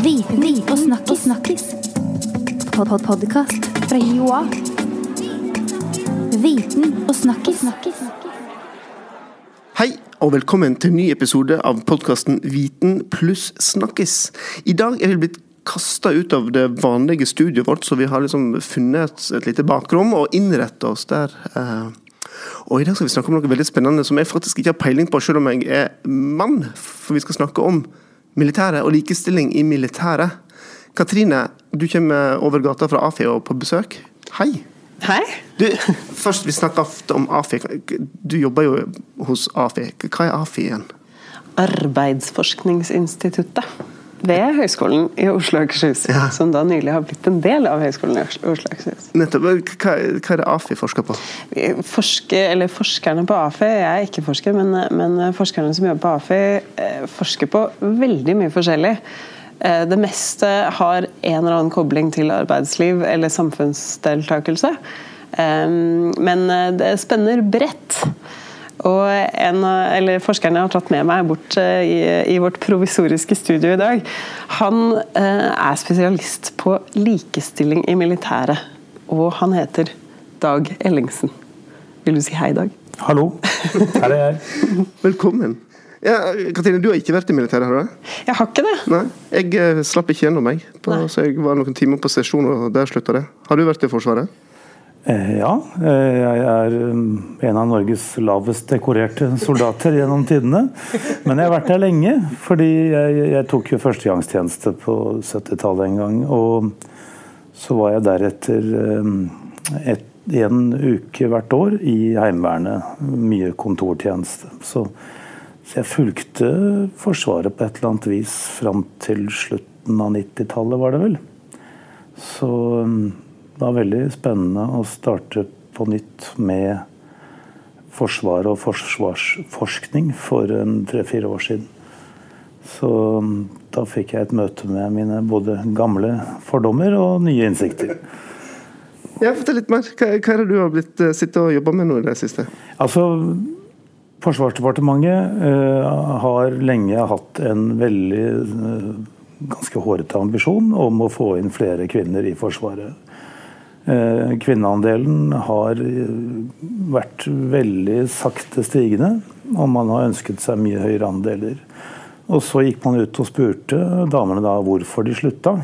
Viten og snakkis. snakkis. Pod -pod Podkast fra Joa. Viten og snakkis. snakkis. Hei, og velkommen til en ny episode av podkasten Viten pluss snakkis. I dag er vi blitt kasta ut av det vanlige studioet vårt, så vi har liksom funnet et, et lite bakrom og innretta oss der. eh. Og I dag skal vi snakke om noe veldig spennende som jeg faktisk ikke har peiling på, selv om jeg er mann. For vi skal snakke om militæret og likestilling i militæret. Katrine, du kommer over gata fra AFI og på besøk. Hei. Hei. Du, først, Vi snakker ofte om AFI. Du jobber jo hos AFI. Hva er AFI igjen? Arbeidsforskningsinstituttet ved Høgskolen i Oslo og Akershus. Ja. Som da nylig har blitt en del av Høgskolen i Oslo og Akershus. Nettopp. Hva, hva er det AFI forsker på? Forsker, eller Forskerne på AFI, jeg er ikke forsker, men, men forskerne som jobber på AFI, eh, forsker på veldig mye forskjellig. Eh, Det meste har en eller annen kobling til arbeidsliv eller samfunnsdeltakelse. Eh, Men det spenner bredt. Og en, eller Forskeren jeg har tatt med meg bort eh, i, i vårt provisoriske studio i dag, han eh, er spesialist på likestilling i militæret. Og han heter Dag Ellingsen. Vil du si hei, Dag? Hallo, her er jeg. Velkommen. Ja, Katrine, du har ikke vært i militæret, har du det? Jeg har ikke det. Nei, jeg eh, slapp ikke gjennom meg. På, så jeg var noen timer på sesjon, og der slutta det. Har du vært i Forsvaret? Eh, Ja, eh, jeg er um, en av Norges lavest dekorerte soldater gjennom tidene. Men jeg har vært der lenge, fordi jeg, jeg tok jo førstegangstjeneste på 70-tallet en gang. Og så var jeg deretter um, et, en uke hvert år i Heimevernet. Mye kontortjeneste. Så, så jeg fulgte Forsvaret på et eller annet vis fram til slutten av 90-tallet, var det vel. Så um, det var veldig spennende å starte på nytt med forsvar og forsvarsforskning for en tre-fire år siden. Så um, da fikk jeg et møte med mine både gamle fordommer og nye innsikter. Ja, Fortell litt mer. Hva, hva er det du har blitt uh, sittet og jobba med nå i det siste? Altså, Forsvarsdepartementet eh, har lenge hatt en veldig eh, ganske hårete ambisjon om å få inn flere kvinner i Forsvaret. Eh, kvinneandelen har eh, vært veldig sakte stigende, og man har ønsket seg mye høyere andeler. Og så gikk man ut og spurte damene da hvorfor de slutta,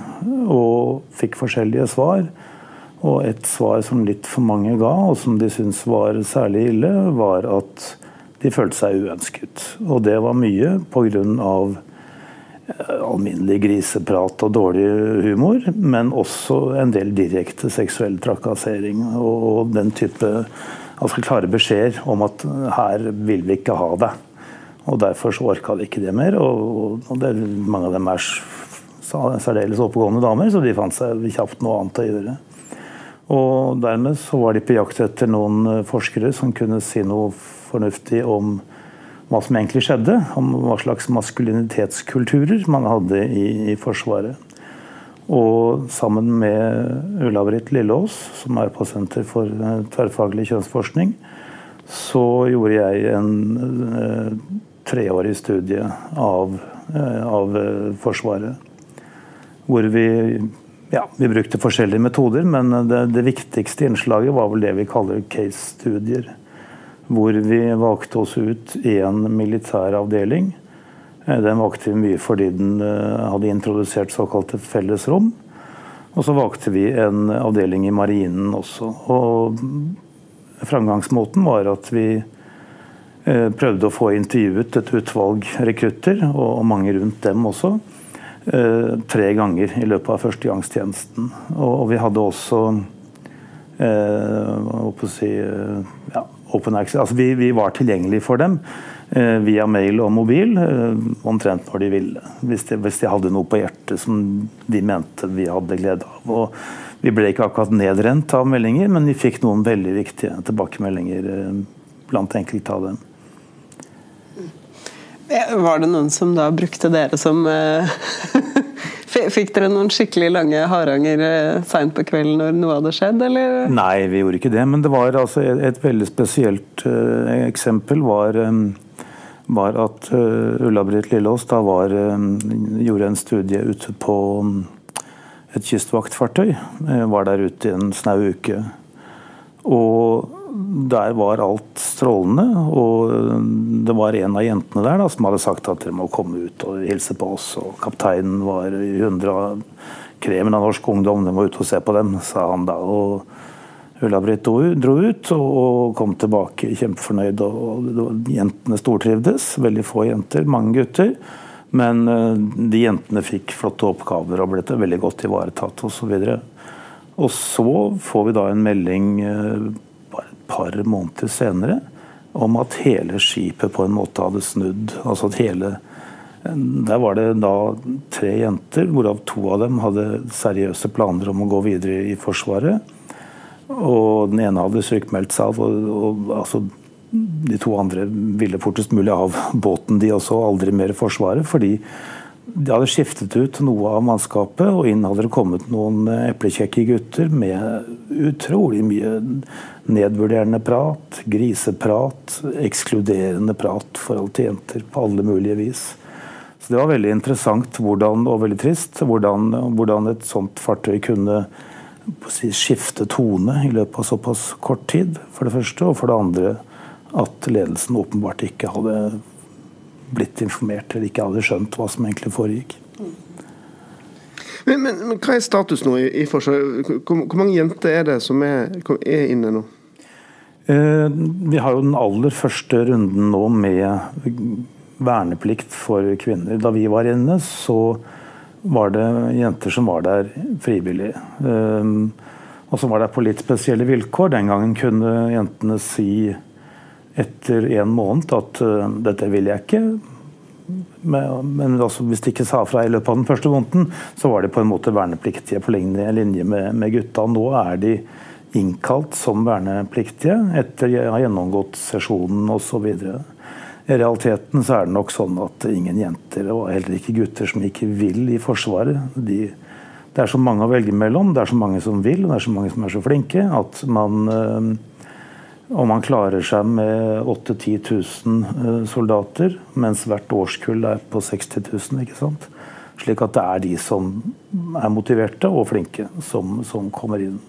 og fikk forskjellige svar. Og et svar som litt for mange ga, og som de syntes var særlig ille, var at de følte seg uønsket. Og det var mye pga. Alminnelig griseprat og dårlig humor, men også en del direkte seksuell trakassering og, den type altså klare beskjeder om at her vil vi ikke ha det. Og derfor så orka de ikke det mer. Og det, mange av dem er særdeles oppegående damer, så de fant seg kjapt noe annet å gjøre. Og dermed så var de på jakt etter noen eh, forskere som kunne si noe fornuftig om hva som egentlig skjedde. Om hva slags maskulinitetskulturer man hadde i, i Forsvaret. Og sammen med Ulla-Britt Lilleås, som er på Senter for eh, tverrfaglig kjønnsforskning, så gjorde jeg en eh, treårig studie av, eh, av eh, Forsvaret. Hvor vi ja, vi brukte forskjellige metoder, men det, det viktigste innslaget var vel det vi kaller case-studier. Hvor vi valgte oss ut én militær avdeling. Eh, Den valgte vi mye fordi den eh, hadde introdusert såkalte fellesrom. Og så valgte vi en avdeling i marinen også. Og framgangsmåten var at vi eh, prøvde å få intervjuet et utvalg rekrutter, og mange rundt dem også tre ganger i løpet av førstegangstjenesten. Og, vi hadde også eh, si, ja, open access. Altså vi, vi var tilgjengelige for dem eh, via mail og mobil eh, omtrent når de ville. Hvis de, hvis de hadde noe på hjertet som de mente vi hadde glede av. Og vi ble ikke akkurat nedrent av meldinger, men vi fikk noen veldig viktige tilbakemeldinger eh, blant enkelte av dem. Eh, Var det noen som da brukte dere som Fikk dere noen skikkelig lange haranger eh, seint på kvelden når noe hadde skjedd, eller? Nei, vi gjorde ikke det. Men det var altså et, et veldig spesielt uh, eksempel var um, var at uh, Ulla-Britt Lillås da var, um, gjorde en studie ute på um, et kystvaktfartøy. Uh, var der ute i en snau uke. Og der var alt strålende. Og det var en av jentene der da, som hadde sagt at dere må komme ut og hilse på oss. Og kapteinen var i hundre av kremen av norsk ungdom, dere må ut og se på dem, sa han da. og Ulla-Britt dro ut og kom tilbake kjempefornøyd. og Jentene stortrivdes. Veldig få jenter, mange gutter. Men eh, de jentene fikk flotte oppgaver og ble veldig godt ivaretatt osv. Og, og så får vi da en melding eh, par måneder senere om at hele skipet på en måte hadde snudd. Altså at hele Der var det da tre jenter, hvorav to av dem hadde seriøse planer om å gå videre i Forsvaret. Og den ene hadde sykmeldt seg og, og altså, de to andre ville fortest mulig av båten, de også, aldri mer Forsvaret. Fordi de hadde skiftet ut noe av mannskapet, og inn hadde det kommet noen eplekjekke gutter med utrolig mye nedvurderende prat, griseprat, ekskluderende prat forhold til jenter på alle mulige vis. Så Det var veldig interessant hvordan, og veldig trist hvordan, hvordan et sånt fartøy kunne si, skifte tone i løpet av såpass kort tid, for det første. Og for det andre at ledelsen åpenbart ikke hadde blitt informert eller ikke hadde skjønt hva som egentlig foregikk. Men, men, men hva er status nå i, i Forsvaret? Hvor, hvor, mange jenter er det som er, er inne nå? Eh, vi har jo den aller første runden nå med verneplikt for kvinner. Da vi var inne, så var det jenter som var der frivillig. Eh, og som var der på litt spesielle vilkår. Den gangen kunne jentene si etter en måned at uh, dette vil jeg ikke. Men, men altså, hvis de ikke sa fra i løpet av den første måneden, så var de på en måte vernepliktige på linje, linje med, med, gutta. Nå er de innkalt som vernepliktige etter å ha gjennomgått sesjonen osv. I realiteten så er det nok sånn at ingen jenter, og heller ikke gutter, som ikke vil i Forsvaret. De, det er så mange å velge mellom, det er så mange som vil, og det er så mange som er så flinke, at man øh, Om man klarer seg med 8000-10 000 øh, soldater, mens hvert årskull er på 60 000, ikke sant? Slik at det er de som er motiverte og flinke, som, som kommer inn.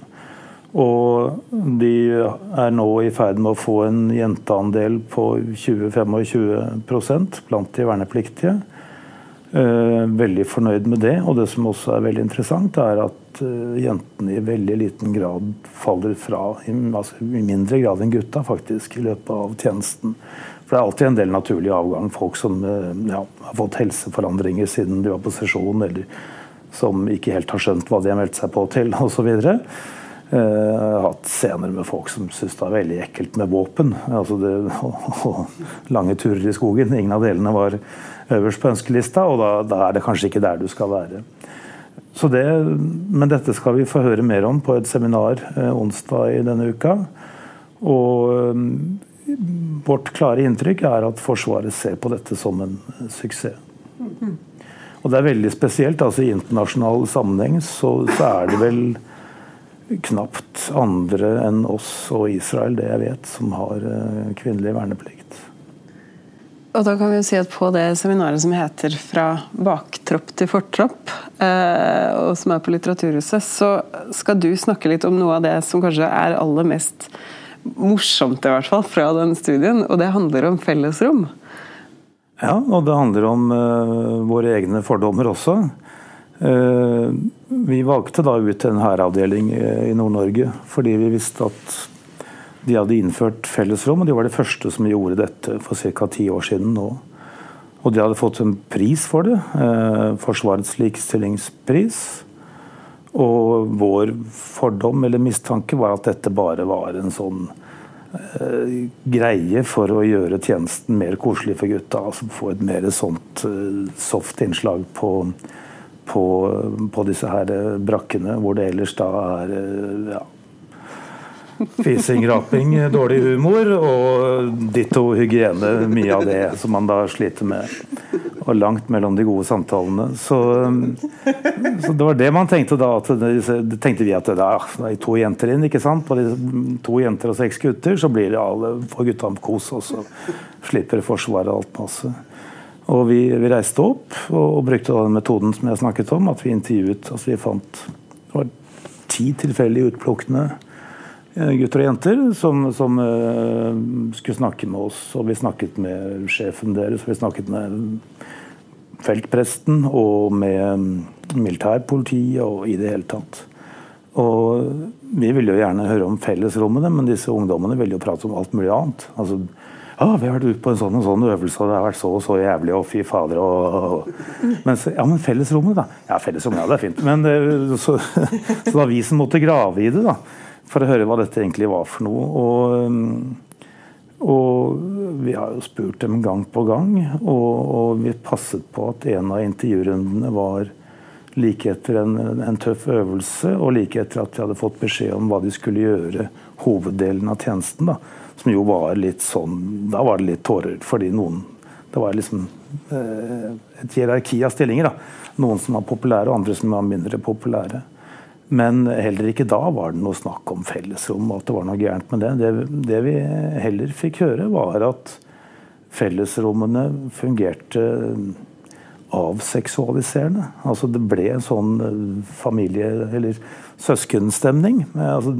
Og de er nå i ferd med å få en jenteandel på 20-25 blant de vernepliktige. Eh, veldig fornøyd med det. Og det som også er veldig interessant, er at eh, jentene i veldig liten grad faller fra, altså i mindre grad enn gutta, faktisk, i løpet av tjenesten. For det er alltid en del naturlig avgang. Folk som eh, ja, har fått helseforandringer siden de var på sesjon, eller som ikke helt har skjønt hva de har meldt seg på til, osv. Jeg eh, har hatt scener med folk som syns det er veldig ekkelt med våpen. Altså det, og, og lange turer i skogen. Ingen av delene var øverst på ønskelista, og da, da, er det kanskje ikke der du skal være. Det, men dette skal vi få høre mer om på et seminar eh, onsdag i denne uka. Og eh, vårt klare inntrykk er at Forsvaret ser på dette som en suksess. Og det er veldig spesielt. altså I internasjonal sammenheng så, så er det vel knapt andre enn oss og Israel, det jeg vet, som har eh, kvinnelig verneplikt. Og da kan vi jo si at På det seminaret som heter 'Fra baktropp til fortropp', eh, og som er på Litteraturhuset, så skal du snakke litt om noe av det som kanskje er aller mest morsomt i hvert fall fra den studien, og det handler om fellesrom. Ja, og det handler om uh, våre egne fordommer også. Uh, vi valgte da ut en hæravdeling i Nord-Norge fordi vi visste at de hadde innført fellesrom, og de var de første som gjorde dette for ca. ti år siden nå. Og de hadde fått en pris for det, eh, Forsvarets likestillingspris. Og vår fordom eller mistanke var at dette bare var en sånn eh, greie for å gjøre tjenesten mer koselig for gutta. altså Få et mer sånt eh, soft innslag på på, på, disse her brakkene, hvor det ellers da er ja, Fising, raping, dårlig humor og ditto hygiene. Mye av det som man da sliter med. Og langt mellom de gode samtalene. Så, så det var det man tenkte da. At det, tenkte vi at det er, to jenter inn, ikke sant. På de, to jenter og seks gutter, så blir det alle, får gutta kos, og så slipper Forsvaret alt masse. Og vi, vi reiste opp og, og, brukte den metoden som jeg snakket om, at vi intervjuet altså Vi fant det var ti tilfeldig utplukkende eh, gutter og jenter som, som uh, skulle snakke med oss. Og vi snakket med sjefen deres, vi snakket med feltpresten og med militærpolitiet og i det hele tatt. Og vi ville jo gjerne høre om fellesrommene, men disse ungdommene ville jo prate om alt mulig annet. Altså, ja, vi har vært ute på en sånn og sånn øvelse, og det har vært så og så jævlig, og fy fader og, og. Men, Ja, men fellesrommet, da? Ja, fellesrommet, ja, det er fint. Men eh, så, så som måtte grave i det, da. For å høre hva dette egentlig var for noe. Og, og vi har jo spurt dem gang på gang, og, og vi passet på at en av intervjurundene var like etter en, en, tøff øvelse, og like etter at de hadde fått beskjed om hva de skulle gjøre hoveddelen av tjenesten. da som jo var litt sånn Da var det litt tårer fordi noen Det var liksom eh, et hierarki av stillinger. da. Noen som var populære, og andre som var mindre populære. Men heller ikke da var det noe snakk om fellesrom og at det var noe gærent med det. Det, det vi heller fikk høre, var at fellesrommene fungerte avseksualiserende. Altså det ble en sånn eh, familie- eller søskenstemning. Altså,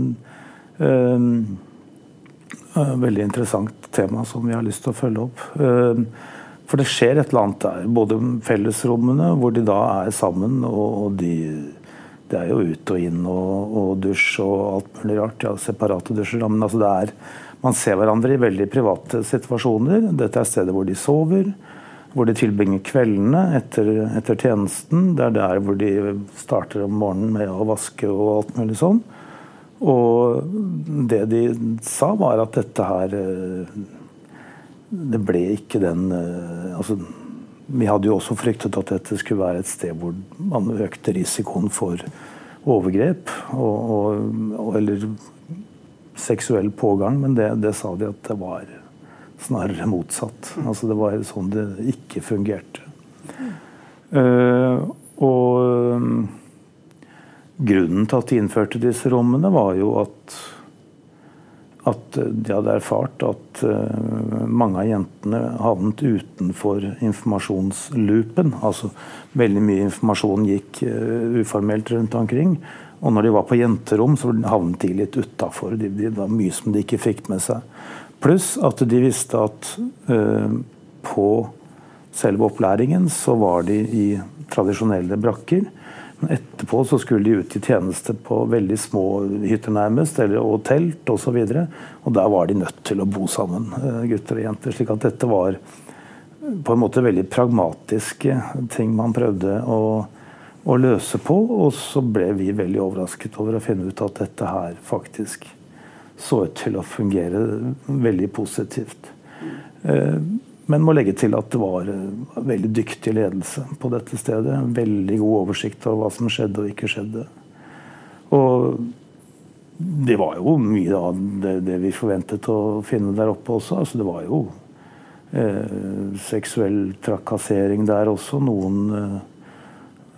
øh, veldig interessant tema som vi har lyst til å følge opp. For det skjer et eller annet der. Både fellesrommene, hvor de da er sammen, og de, det er jo ut og inn og, og dusj og alt mulig rart. Ja, separate dusjer. Men altså det er, man ser hverandre i veldig private situasjoner. Dette er stedet hvor de sover. Hvor de tilbringer kveldene etter, etter tjenesten. Det er der hvor de starter om morgenen med å vaske og alt mulig sånn. Og det de sa, var at dette her eh, Det ble ikke den eh, altså, Vi hadde jo også fryktet at dette skulle være et sted hvor man økte risikoen for overgrep og, og, eller seksuell pågang, men det, det, sa de at det var snarere motsatt. Altså det var sånn det ikke fungerte. Uh, og Grunnen til at de innførte disse rommene, var jo at, at de hadde erfart at uh, mange av jentene havnet utenfor informasjonsloopen. Altså veldig mye informasjon gikk uh, uformelt rundt omkring. Og når de var på jenterom, så havnet de litt utafor. Det var mye som de ikke fikk med seg. Pluss at de visste at uh, på selve opplæringen så var de i tradisjonelle brakker. Etterpå så skulle de ut i tjeneste på veldig små hytter nærmest, eller, og telt osv. Og, så og der var de nødt til å bo sammen, eh, gutter og jenter. slik at dette var på en måte veldig pragmatiske ting man prøvde å, å løse på. Og så ble vi veldig overrasket over å finne ut at dette her faktisk så ut til å fungere veldig positivt. Men må legge til at det var eh, veldig dyktig ledelse på dette stedet. En veldig god oversikt over hva som skjedde og ikke skjedde. Og det var jo mye av det, det, vi forventet å finne der oppe også. Altså, det var jo eh, seksuell trakassering der også. Noen eh,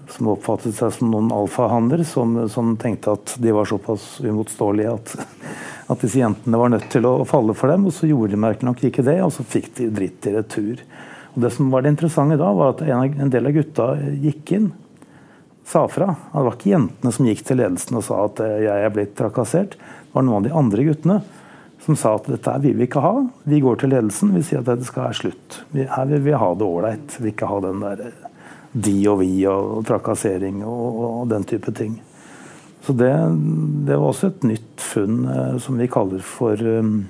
som oppfattet seg som noen alfahanner, som, som tenkte at de var såpass uimotståelige at at disse jentene var nødt til å falle for dem. Og så gjorde de merkelig nok ikke det, og så fikk de dritt i retur. Og Det som var det interessante da, var at en del av gutta gikk inn. Sa fra. Det var ikke jentene som gikk til ledelsen og sa at eh, jeg er blitt trakassert. Det var noen av de andre guttene som sa at dette vil vi ikke ha. Vi går til ledelsen vi sier at dette skal være slutt. Her vil vi ha det ålreit. Vi vil ikke ha den der eh, de og vi og trakassering og, og den type ting. Så det, det, var også et nytt funn eh, som vi kaller for um,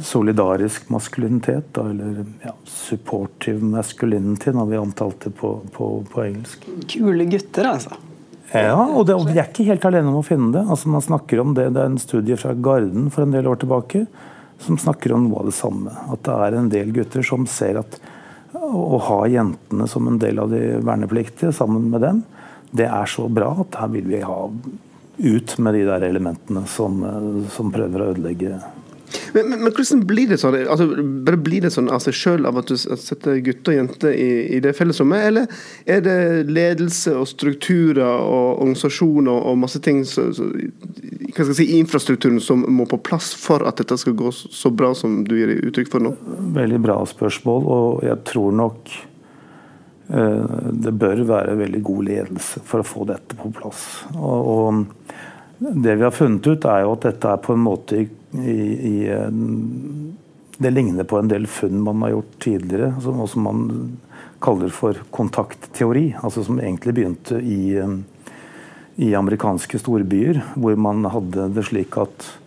solidarisk maskulinitet. Da, eller ja, supportive masculinity, når vi antalte det på, på, på, engelsk. Kule gutter, altså. Ja, og, det, og vi er ikke helt alene om å finne det. Altså, man snakker om det, det er en studie fra Garden for en del år tilbake som snakker om noe av det samme. At det er en del gutter som ser at å ha jentene som en del av de vernepliktige sammen med dem, det er så bra at her vil vi ha ut med de der elementene som, som prøver å ødelegge men, men, men, hvordan blir det sånn? Altså, bare Blir det sånn av seg sjøl av at du setter gutter og jenter i, i, det fellesrommet, eller er det ledelse og strukturer og organisasjoner og masse ting så, så, hva skal jeg si, infrastrukturen som må på plass for at dette skal gå så bra som du gir uttrykk for nå? Veldig bra spørsmål, og jeg tror nok det bør være veldig god ledelse for å få dette på plass. og, og det vi har funnet ut, er jo at dette er på en måte i, i, Det ligner på en del funn man har gjort tidligere, som også man kaller for kontaktteori. altså Som egentlig begynte i, i amerikanske storbyer, hvor man hadde det slik at eh,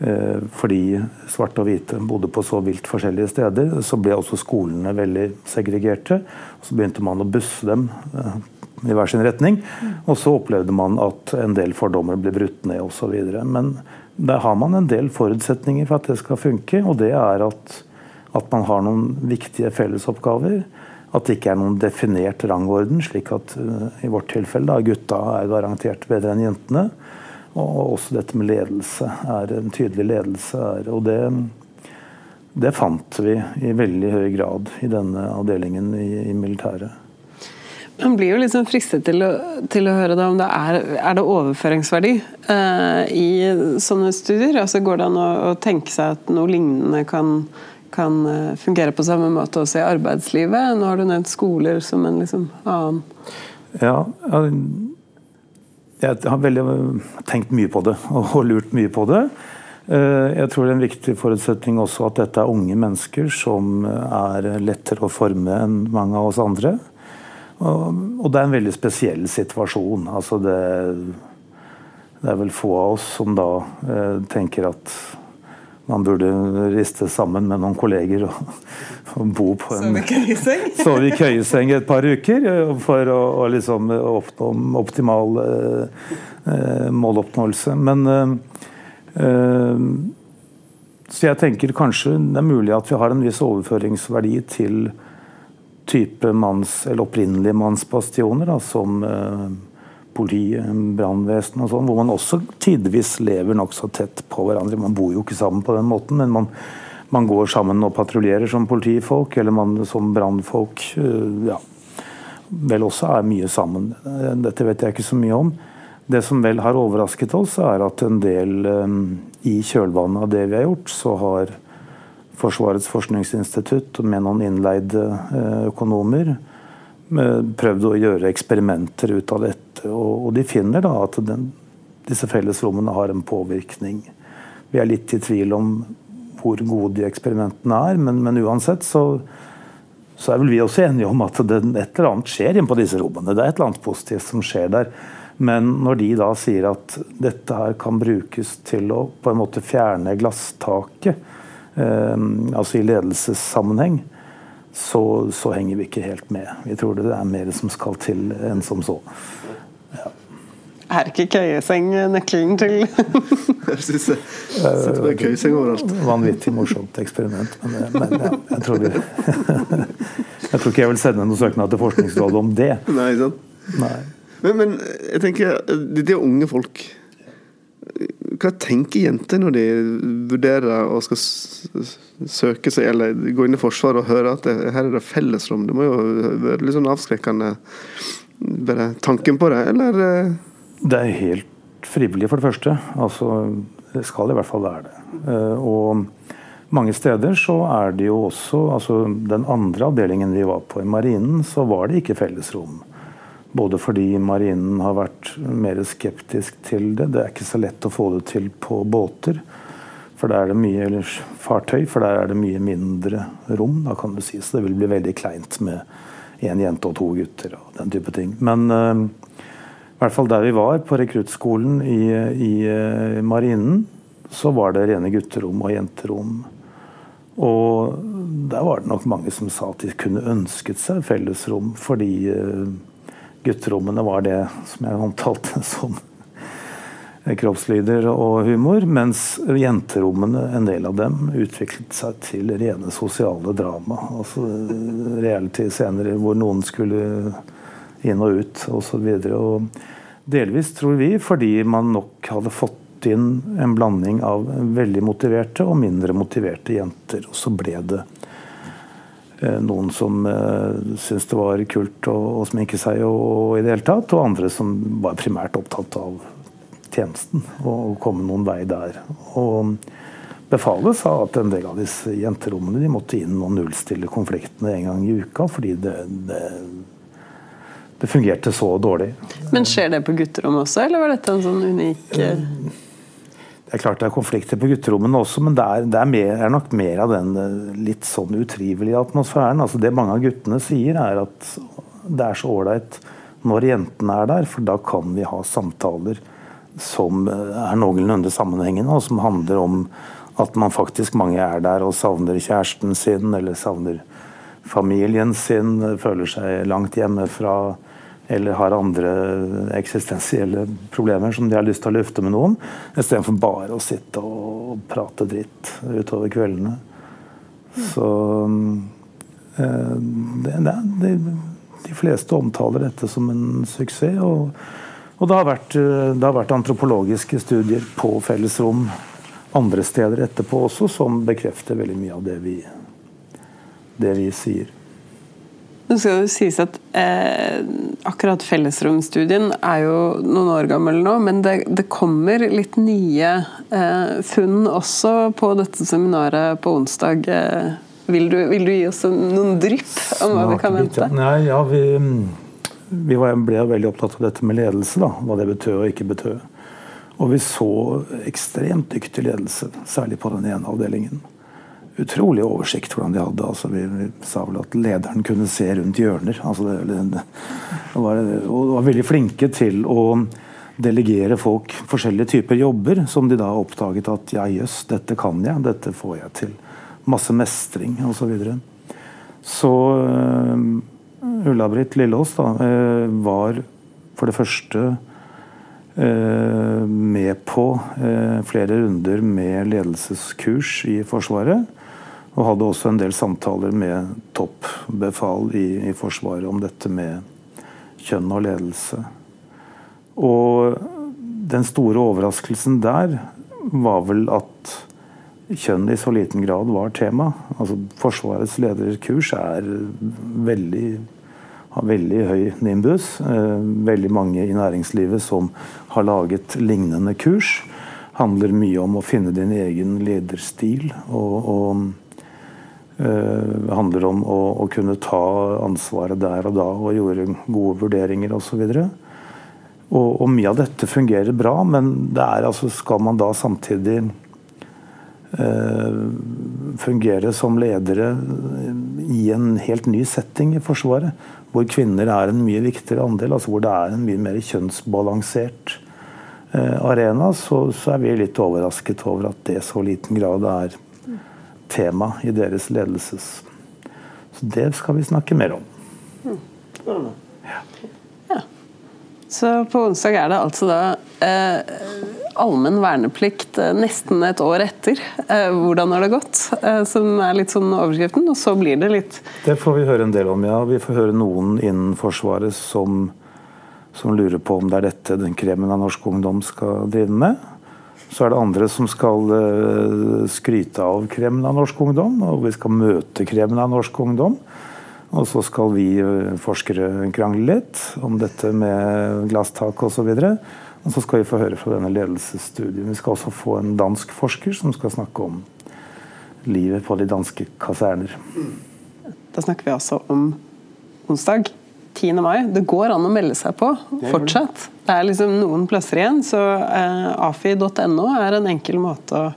fordi svarte og hvite bodde på så vilt forskjellige steder, så ble også skolene veldig segregerte. Så begynte man å busse dem eh, i hver sin retning. Og så opplevde man at en del fordommer ble brutt ned osv. Men der har man en del forutsetninger for at det skal funke, og det er at, at man har noen viktige fellesoppgaver. At det ikke er noen definert rangorden, slik at uh, i vårt tilfelle da, gutta er garantert bedre enn jentene. Og også dette med ledelse. er En tydelig ledelse. Er, og det, det fant vi i veldig høy grad i denne avdelingen i, i militæret. Man blir jo liksom fristet til å, til å høre om det er, er det overføringsverdi eh, i sånne studier. Altså Går det an å, å, tenke seg at noe lignende kan, kan uh, fungere på samme måte også i arbeidslivet? Nå har du nevnt skoler som en liksom annen Ja, jeg har veldig tenkt mye på det og lurt mye på det. Eh, jeg tror det er en viktig forutsetning også at dette er unge mennesker som er lettere å forme enn mange av oss andre. Og, det er en veldig spesiell situasjon. Altså det, det er vel få av oss som da eh, tenker at man burde riste sammen med noen kolleger og, og bo på en Sove i køyeseng et par uker eh, for å, å liksom oppnå optimal eh, eh, måloppnåelse. Men eh, eh, Så jeg tenker kanskje det er mulig at vi har en viss overføringsverdi til type manns, eller opprinnelige mannsbastioner, da, som eh, politi, brannvesenet og sånn, hvor man også tidvis lever nokså tett på hverandre. Man bor jo ikke sammen på den måten, men man, man går sammen og patruljerer som politifolk, eller man som brannfolk eh, ja, vel også er mye sammen. Eh, dette vet jeg ikke så mye om. Det som vel har overrasket oss, er at en del eh, i kjølvannet av det vi har gjort, så har Forsvarets forskningsinstitutt med noen innleide økonomer prøvd å gjøre eksperimenter ut av dette. Og, de finner da at den, disse fellesrommene har en påvirkning. Vi er litt i tvil om hvor gode de eksperimentene er, men, men uansett så, så, er vel vi også enige om at det, et eller annet skjer inne på disse rommene. Det er et eller annet positivt som skjer der. Men når de da sier at dette her kan brukes til å på en måte fjerne glasstaket, eh, altså i ledelsessammenheng, så, så, henger vi ikke helt med. Vi tror det er mer som skal til enn som så. Ja. Er ikke køyeseng nøkkelen til Jeg syns det. Setter køyeseng overalt. Vanvittig morsomt eksperiment. Men, men ja, jeg, tror vi, jeg tror ikke jeg vil sende noen søknad til Forskningsrådet om det. Nei, sant? Nei. Men, men jeg tenker, det er unge folk hva tenker jenter når de vurderer å skal søke seg eller gå inn i Forsvaret og høre at det, her er det fellesrom? Det må jo være litt sånn avskrekkende, bare tanken på det, eller? Eh? Det er helt frivillig, for det første. Altså, det skal i hvert fall være det. Eh, og mange steder så er det jo også altså Den andre avdelingen vi var på i Marinen, så var det ikke fellesrom. Både fordi marinen har vært mer skeptisk til det. Det er ikke så lett å få det til på båter. For der er det mye, eller fartøy, for der er det mye mindre rom. da kan du si, Så det vil bli veldig kleint med én jente og to gutter og den type ting. Men uh, i hvert fall der vi var, på rekruttskolen i, i uh, marinen, så var det rene gutterom og jenterom. Og der var det nok mange som sa at de kunne ønsket seg fellesrom fordi uh, gutterommene var det som jeg omtalte som kroppslyder og humor, mens jenterommene, en del av dem, utviklet seg til rene sosiale drama. Altså reality-scener hvor noen skulle inn og ut osv. Delvis, tror vi, fordi man nok hadde fått inn en blanding av veldig motiverte og mindre motiverte jenter. Og så ble det eh, noen som uh, syntes det var kult å, å sminke seg og, og, i det hele tatt, og andre som var primært opptatt av tjenesten og komme noen vei der. Og Befalet sa at en del av disse jenterommene de måtte inn og nullstille konfliktene en gang i uka, fordi det, det, det fungerte så dårlig. Men skjer det på gutterommet også, eller var dette en sånn unik eh? Det er klart det er konflikter på gutterommene også, men det er, det er, mer, er nok mer av den eh, litt sånn utrivelige atmosfæren. Altså det mange av guttene sier, er at det er så ålreit når jentene er der, for da kan vi ha samtaler som eh, er noenlunde sammenhengende, og som handler om at man faktisk mange er der og savner kjæresten sin eller savner familien sin, føler seg langt hjemmefra eller har andre eksistensielle problemer som de har lyst til å lufte med noen, istedenfor bare å sitte og prate dritt utover kveldene. Så eh, det, det, De fleste omtaler dette som en suksess. Og, og det, har vært, det har vært antropologiske studier på fellesrom andre steder etterpå også, som bekrefter veldig mye av det vi, det vi sier. Nå skal det sies at eh, Akkurat fellesromstudien er jo noen år gammel nå, men det, det kommer litt nye eh, funn også på dette seminaret på onsdag. Eh, vil, du, vil, du, gi oss noen drypp om hva vi kan vente? Nei, ja, vi, vi ble veldig opptatt av dette med ledelse, da, hva det betød og ikke betød. Og vi så ekstremt dyktig ledelse, særlig på den ene avdelingen. Utrolig oversikt hvordan de hadde. Altså, vi, vi, sa vel at lederen kunne se rundt hjørner. Altså, det, det, det var, og var veldig flinke til å delegere folk forskjellige typer jobber, som de da oppdaget at ja, jøss, dette kan jeg, dette får jeg til. Masse mestring osv. Så, videre. så uh, Ulla-Britt Lillås da, uh, var for det første Eh, med på flere runder med ledelseskurs i Forsvaret. Og hadde også en del samtaler med toppbefal i, i Forsvaret om dette med kjønn og ledelse. Og den store overraskelsen der var vel at kjønn i så liten grad var tema. Altså Forsvarets lederkurs er veldig har veldig høy nimbus. Eh, veldig mange i næringslivet som har laget lignende kurs. Handler mye om å finne din egen lederstil. og, og handler om å, å, kunne ta ansvaret der og da og gjøre gode vurderinger osv. Og, og mye av dette fungerer bra, men det er altså, skal man da samtidig uh, fungere som ledere i en helt ny setting i Forsvaret, hvor kvinner er en mye viktigere andel, altså hvor det er en mye mer kjønnsbalansert eh, arena, så, så, er vi litt overrasket over at det så liten grad er tema i deres ledelses. Så det skal vi snakke mer om. Mm. Ja. Så på onsdag er det altså da eh, allmenn verneplikt eh, nesten et år etter. Eh, hvordan har det gått? Eh, som er litt sånn overskriften. Og så blir det litt Det får vi høre en del om, ja. Vi får høre noen innen Forsvaret som, som lurer på om det er dette den kremen av norsk ungdom skal drive med. Så er det andre som skal skryte av kremen av norsk ungdom, og vi skal møte kremen av norsk ungdom. Og så skal vi forskere krangle litt om dette med glasstak osv. Og, så og så skal vi få høre fra denne ledelsesstudien. Vi skal også få en dansk forsker som skal snakke om livet på de danske kaserner. Da snakker vi altså om onsdag 10. mai. Det går an å melde seg på fortsatt. Det er liksom noen plasser igjen, så eh, afi.no er en enkel måte å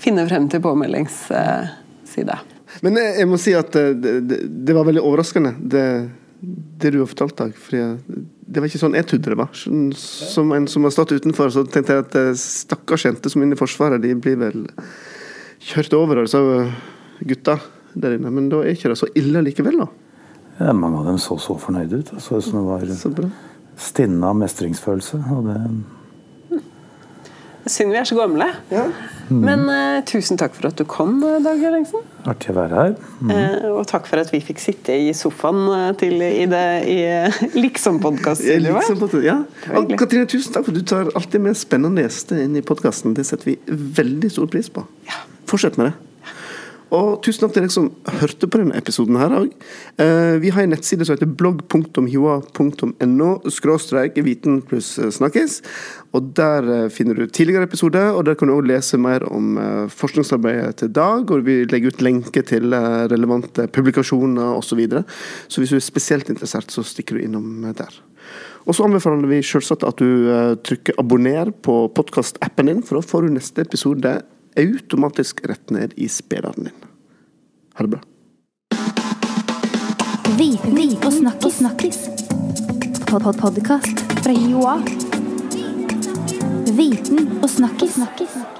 finne frem til påmeldingsside. Men jeg må si at det, det, det var veldig overraskende, det, det du har fortalt, Dag. For det var ikke sånn jeg trodde det var. Som en som har stått utenfor, så tenkte jeg at eh, stakkars jenter som er inne i Forsvaret, de blir vel kjørt over av disse gutta der inne. Men da er ikke det så ille likevel, da? Ja, mange av dem så så fornøyde ut. Så ut som det var stinna mestringsfølelse. Og det Synd vi er så gamle. Ja. Men uh, tusen takk for at du kom, eh, Dag Ellingsen. Artig å være her. Eh, og takk for at vi fikk sitte i sofaen til, i det i, liksom-podkast-studioet. på- ja. Og. Katrine, tusen takk for at du tar alltid med spennende gjester inn i podkasten. Det setter vi veldig stor pris på. Fortsett med det. Og tusen takk til dere som hørte på denne episoden her òg. Vi har en nettside som heter blogg.hioa.no skråstrek viten pluss snakkes. Og der eh, finner du tidligere episoder, og der kan du òg lese mer om eh, forskningsarbeidet til Dag. Og vi legger ut lenker til eh, relevante publikasjoner osv. Så, videre. så hvis du er spesielt interessert, så stikker du innom eh, der. Og så anbefaler vi selvsagt at du eh, trykker abonner på podkastappen din, for da får du neste episode automatisk rett ned i spilleren din. Ha det bra. Viten og snakkis. snakkis. Pod -pod Podkast fra Joa. Viten og snakkis. snakkis.